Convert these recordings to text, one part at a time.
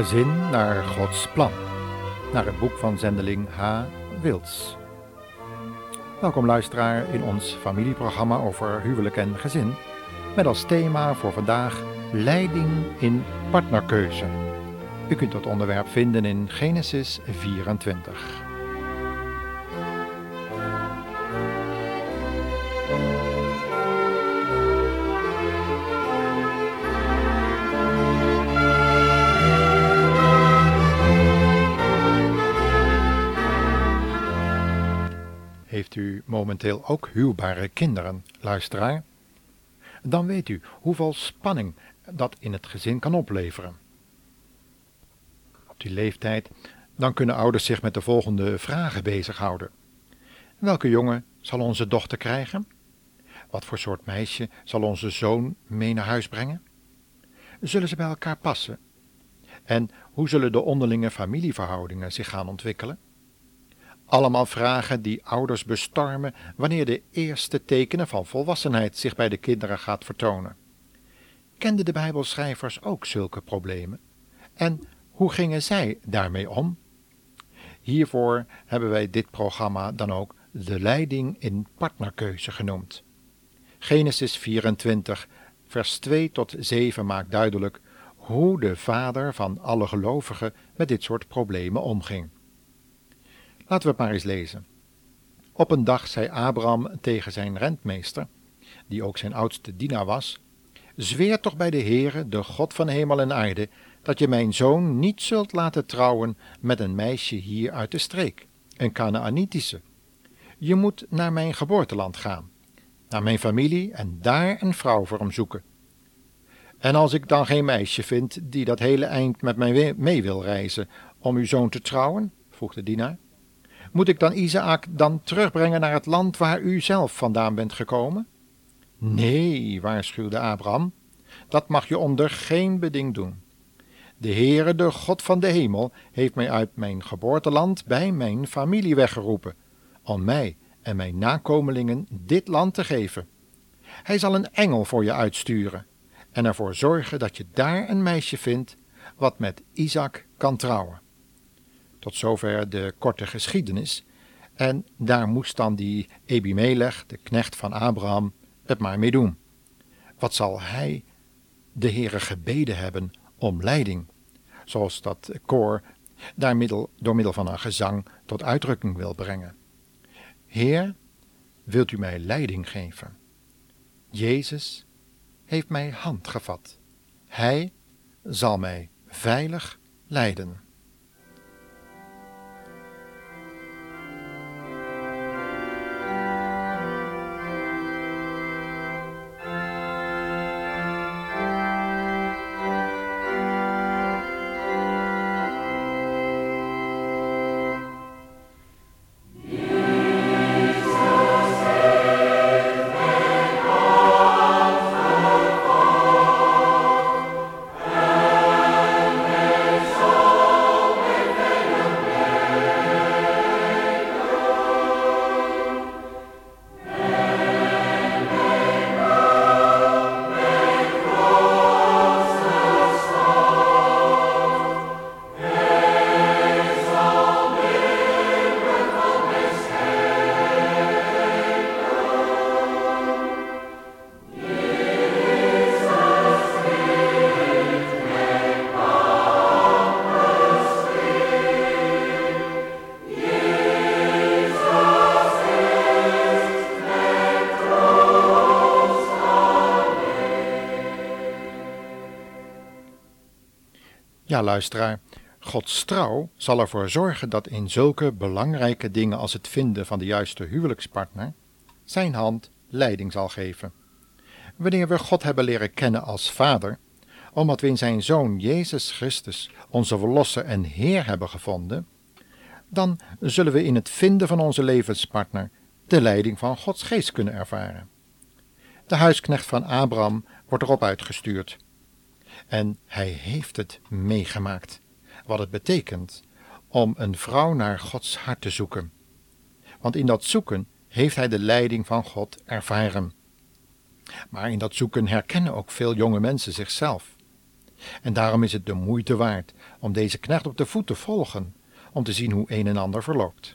Gezin naar Gods plan. Naar het boek van zendeling H. Wils. Welkom luisteraar in ons familieprogramma over huwelijk en gezin. Met als thema voor vandaag leiding in partnerkeuze. U kunt dat onderwerp vinden in Genesis 24. Momenteel ook huwbare kinderen, luisteraar? Dan weet u hoeveel spanning dat in het gezin kan opleveren. Op die leeftijd, dan kunnen ouders zich met de volgende vragen bezighouden. Welke jongen zal onze dochter krijgen? Wat voor soort meisje zal onze zoon mee naar huis brengen? Zullen ze bij elkaar passen? En hoe zullen de onderlinge familieverhoudingen zich gaan ontwikkelen? Allemaal vragen die ouders bestormen wanneer de eerste tekenen van volwassenheid zich bij de kinderen gaat vertonen. Kenden de Bijbelschrijvers ook zulke problemen? En hoe gingen zij daarmee om? Hiervoor hebben wij dit programma dan ook de leiding in partnerkeuze genoemd. Genesis 24, vers 2 tot 7 maakt duidelijk hoe de vader van alle gelovigen met dit soort problemen omging. Laten we het maar eens lezen. Op een dag zei Abraham tegen zijn rentmeester, die ook zijn oudste dienaar was: Zweer toch bij de Heere, de God van hemel en aarde, dat je mijn zoon niet zult laten trouwen met een meisje hier uit de streek, een Canaanitische. Je moet naar mijn geboorteland gaan, naar mijn familie en daar een vrouw voor hem zoeken. En als ik dan geen meisje vind die dat hele eind met mij mee wil reizen om uw zoon te trouwen, vroeg de dienaar, moet ik dan Isaac dan terugbrengen naar het land waar u zelf vandaan bent gekomen? Nee, waarschuwde Abraham, dat mag je onder geen beding doen. De Heere, de God van de hemel, heeft mij uit mijn geboorteland bij mijn familie weggeroepen, om mij en mijn nakomelingen dit land te geven. Hij zal een engel voor je uitsturen en ervoor zorgen dat je daar een meisje vindt wat met Isaac kan trouwen. Tot zover de korte geschiedenis. En daar moest dan die Ebimelech, de knecht van Abraham, het maar mee doen. Wat zal hij de Heere gebeden hebben om leiding, zoals dat koor daar door middel van een gezang tot uitdrukking wil brengen. Heer, wilt u mij leiding geven? Jezus heeft mij hand gevat. Hij zal mij veilig leiden. Luisteraar, Gods trouw zal ervoor zorgen dat in zulke belangrijke dingen als het vinden van de juiste huwelijkspartner zijn hand leiding zal geven. Wanneer we God hebben leren kennen als Vader, omdat we in zijn Zoon Jezus Christus onze Verlosser en Heer hebben gevonden, dan zullen we in het vinden van onze levenspartner de leiding van Gods geest kunnen ervaren. De huisknecht van Abraham wordt erop uitgestuurd en hij heeft het meegemaakt, wat het betekent om een vrouw naar Gods hart te zoeken. Want in dat zoeken heeft hij de leiding van God ervaren. Maar in dat zoeken herkennen ook veel jonge mensen zichzelf. En daarom is het de moeite waard om deze knecht op de voet te volgen, om te zien hoe een en ander verloopt.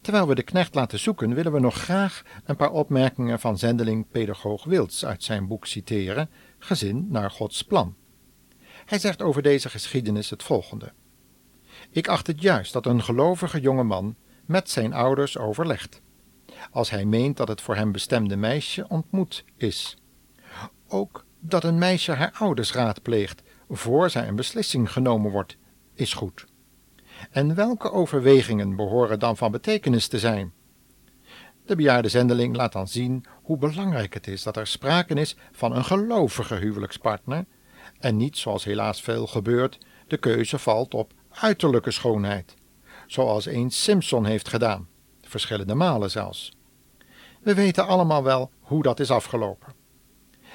Terwijl we de knecht laten zoeken, willen we nog graag een paar opmerkingen van zendeling pedagoog Wilds uit zijn boek citeren, Gezin naar Gods plan. Hij zegt over deze geschiedenis het volgende. Ik acht het juist dat een gelovige jonge man met zijn ouders overlegt, als hij meent dat het voor hem bestemde meisje ontmoet is. Ook dat een meisje haar ouders raadpleegt voor zij een beslissing genomen wordt, is goed. En welke overwegingen behoren dan van betekenis te zijn? De bejaarde zendeling laat dan zien hoe belangrijk het is dat er sprake is van een gelovige huwelijkspartner en niet, zoals helaas veel gebeurt, de keuze valt op uiterlijke schoonheid, zoals eens Simpson heeft gedaan, verschillende malen zelfs. We weten allemaal wel hoe dat is afgelopen.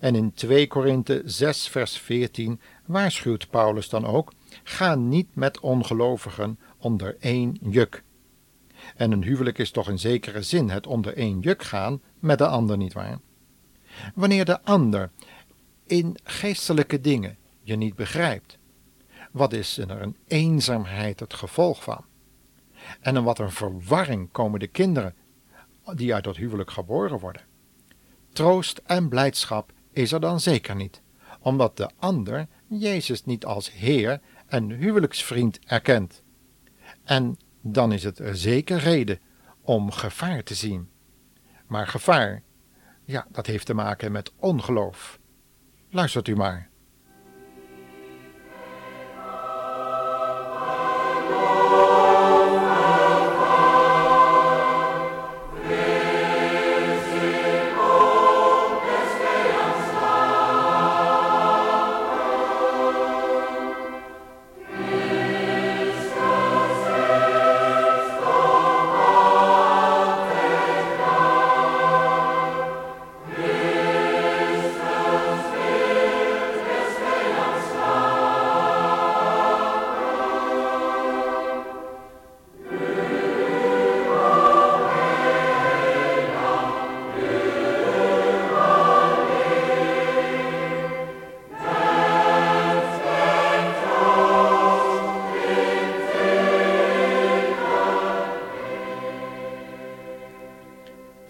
En in 2 Korinthe 6 vers 14 waarschuwt Paulus dan ook, ga niet met ongelovigen onder één juk. En een huwelijk is toch in zekere zin het onder één juk gaan met de ander, nietwaar? Wanneer de ander in geestelijke dingen je niet begrijpt, wat is er een eenzaamheid het gevolg van? En in wat een verwarring komen de kinderen die uit dat huwelijk geboren worden. Troost en blijdschap is er dan zeker niet, omdat de ander Jezus niet als Heer en huwelijksvriend erkent. En dan is het er zeker reden om gevaar te zien. Maar gevaar, ja, dat heeft te maken met ongeloof. Luistert u maar.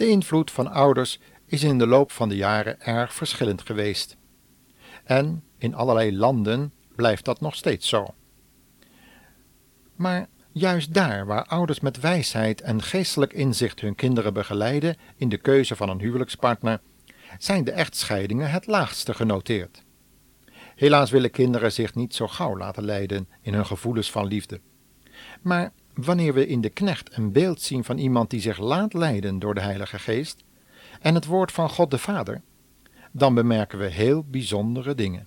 De invloed van ouders is in de loop van de jaren erg verschillend geweest. En in allerlei landen blijft dat nog steeds zo. Maar juist daar waar ouders met wijsheid en geestelijk inzicht hun kinderen begeleiden in de keuze van een huwelijkspartner, zijn de echtscheidingen het laagste genoteerd. Helaas willen kinderen zich niet zo gauw laten leiden in hun gevoelens van liefde. Maar wanneer we in de knecht een beeld zien van iemand die zich laat leiden door de Heilige Geest en het woord van God de Vader, dan bemerken we heel bijzondere dingen.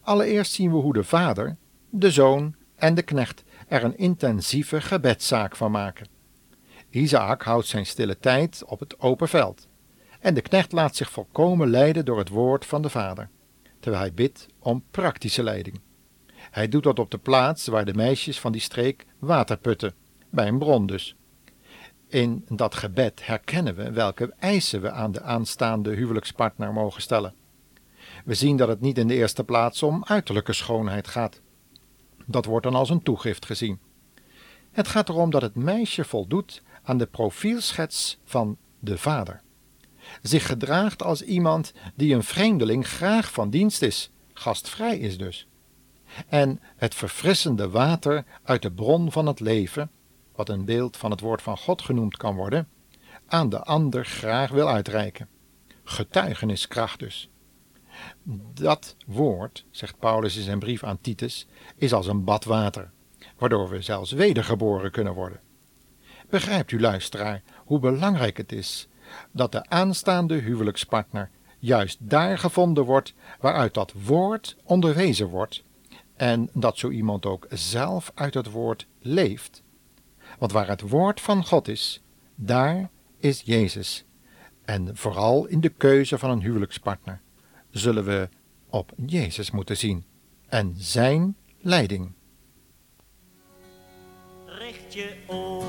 Allereerst zien we hoe de vader, de zoon en de knecht er een intensieve gebedszaak van maken. Isaac houdt zijn stille tijd op het open veld en de knecht laat zich volkomen leiden door het woord van de vader, terwijl hij bidt om praktische leiding. Hij doet dat op de plaats waar de meisjes van die streek water putten, bij een bron dus. In dat gebed herkennen we welke eisen we aan de aanstaande huwelijkspartner mogen stellen. We zien dat het niet in de eerste plaats om uiterlijke schoonheid gaat. Dat wordt dan als een toegift gezien. Het gaat erom dat het meisje voldoet aan de profielschets van de vader. Zich gedraagt als iemand die een vreemdeling graag van dienst is, gastvrij is dus en het verfrissende water uit de bron van het leven, wat een beeld van het woord van God genoemd kan worden, aan de ander graag wil uitreiken. Getuigeniskracht dus. Dat woord, zegt Paulus in zijn brief aan Titus, is als een bad water, waardoor we zelfs wedergeboren kunnen worden. Begrijpt u, luisteraar, hoe belangrijk het is dat de aanstaande huwelijkspartner juist daar gevonden wordt waaruit dat woord onderwezen wordt en dat zo iemand ook zelf uit het woord leeft. Want waar het woord van God is, daar is Jezus. En vooral in de keuze van een huwelijkspartner zullen we op Jezus moeten zien en zijn leiding. Richt je ogen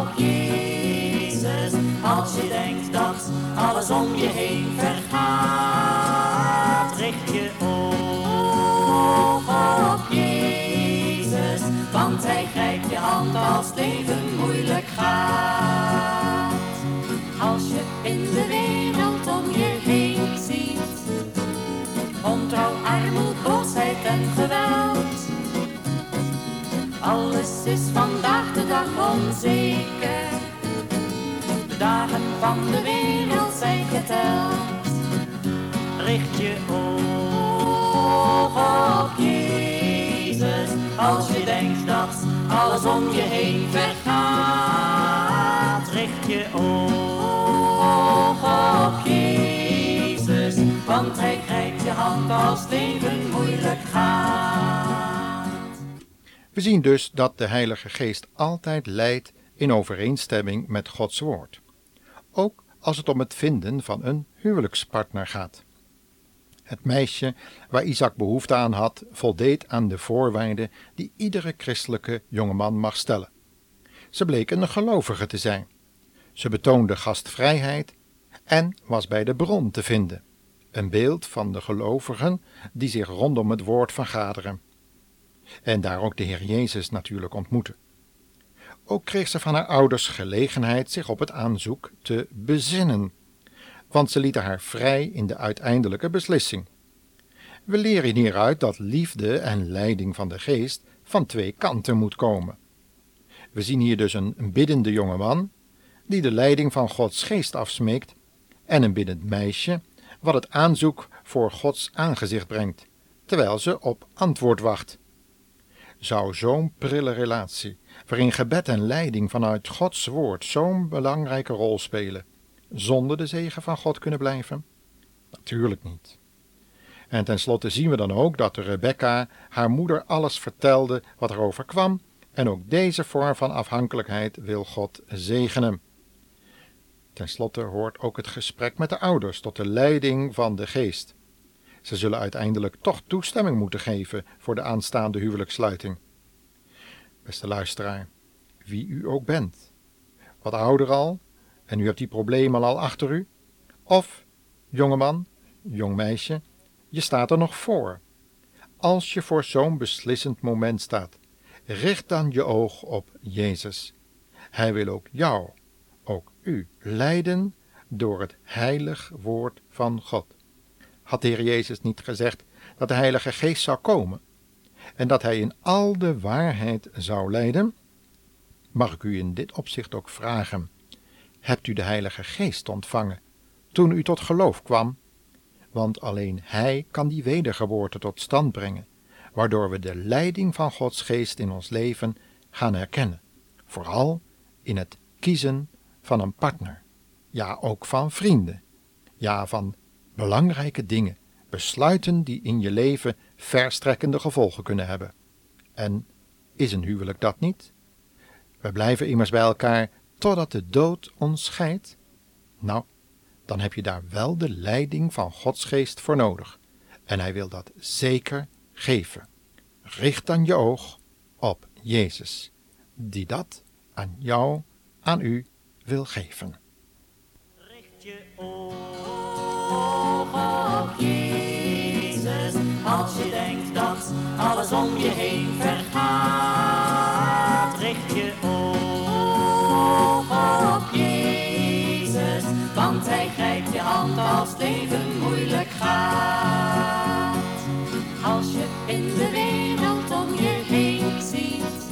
op Jezus als je denkt dat alles om je heen vergaat. Het leven moeilijk gaat. Als je in de wereld om je heen ziet, ontrouw, armoed, boosheid en geweld. Alles is vandaag de dag onzeker. De dagen van de wereld zijn geteld. Richt je Oog op Jezus, als je denkt dat alles om je heen vergaat. richt je oog. Op Jezus, want hij grijpt je hand als leven moeilijk gaat. We zien dus dat de Heilige Geest altijd leidt in overeenstemming met Gods woord. Ook als het om het vinden van een huwelijkspartner gaat. Het meisje waar Isaac behoefte aan had, voldeed aan de voorwaarden die iedere christelijke jongeman mag stellen. Ze bleek een gelovige te zijn. Ze betoonde gastvrijheid en was bij de bron te vinden, een beeld van de gelovigen die zich rondom het woord vergaderen. En daar ook de Heer Jezus natuurlijk ontmoeten. Ook kreeg ze van haar ouders gelegenheid zich op het aanzoek te bezinnen, want ze lieten haar vrij in de uiteindelijke beslissing. We leren hieruit dat liefde en leiding van de geest van twee kanten moet komen. We zien hier dus een biddende jongeman die de leiding van Gods geest afsmeekt en een biddend meisje wat het aanzoek voor Gods aangezicht brengt, terwijl ze op antwoord wacht. Zou zo'n prille relatie, waarin gebed en leiding vanuit Gods woord zo'n belangrijke rol spelen, zonder de zegen van God kunnen blijven? Natuurlijk niet. En tenslotte zien we dan ook dat Rebecca haar moeder alles vertelde wat er overkwam, en ook deze vorm van afhankelijkheid wil God zegenen. Ten slotte hoort ook het gesprek met de ouders tot de leiding van de geest. Ze zullen uiteindelijk toch toestemming moeten geven voor de aanstaande huwelijkssluiting. Beste luisteraar, wie u ook bent, wat ouder al, en u hebt die problemen al achter u, of jongeman, jong meisje, je staat er nog voor. Als je voor zo'n beslissend moment staat, richt dan je oog op Jezus. Hij wil ook jou, ook u, leiden door het heilig woord van God. Had de Heer Jezus niet gezegd dat de Heilige Geest zou komen en dat Hij in al de waarheid zou leiden? Mag ik u in dit opzicht ook vragen: hebt u de Heilige Geest ontvangen toen u tot geloof kwam? Want alleen Hij kan die wedergeboorte tot stand brengen, waardoor we de leiding van Gods Geest in ons leven gaan herkennen, vooral in het kiezen van een partner, ja ook van vrienden, ja van belangrijke dingen, besluiten die in je leven verstrekkende gevolgen kunnen hebben. En is een huwelijk dat niet? We blijven immers bij elkaar totdat de dood ons scheidt. Nou, dan heb je daar wel de leiding van Gods geest voor nodig. En hij wil dat zeker geven. Richt dan je oog op Jezus, die dat aan jou, aan u wil geven. Richt je oog. Op Jezus, als je denkt dat alles om je heen vergaat. Richt je. Oog als het leven moeilijk gaat. Als je in de wereld om je heen ziet,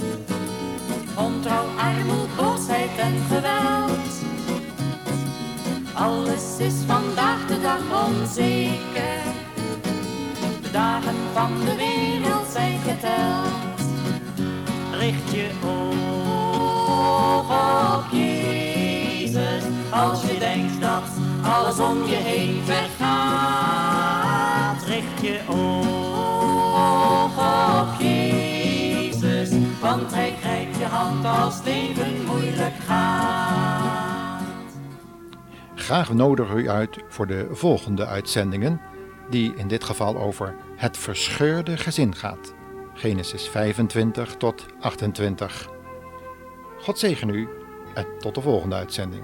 ontrouw, armoed, boosheid en geweld. Alles is vandaag de dag onzeker. De dagen van de wereld zijn geteld. Richt je Oog op Jezus, als je denkt dat alles om je heen vergaat. Richt je oog. Op Jezus, want hij grijpt je hand als het moeilijk gaat. Graag nodigen we u uit voor de volgende uitzendingen, die in dit geval over het verscheurde gezin gaat. Genesis 25 tot 28. God zegen u en tot de volgende uitzending.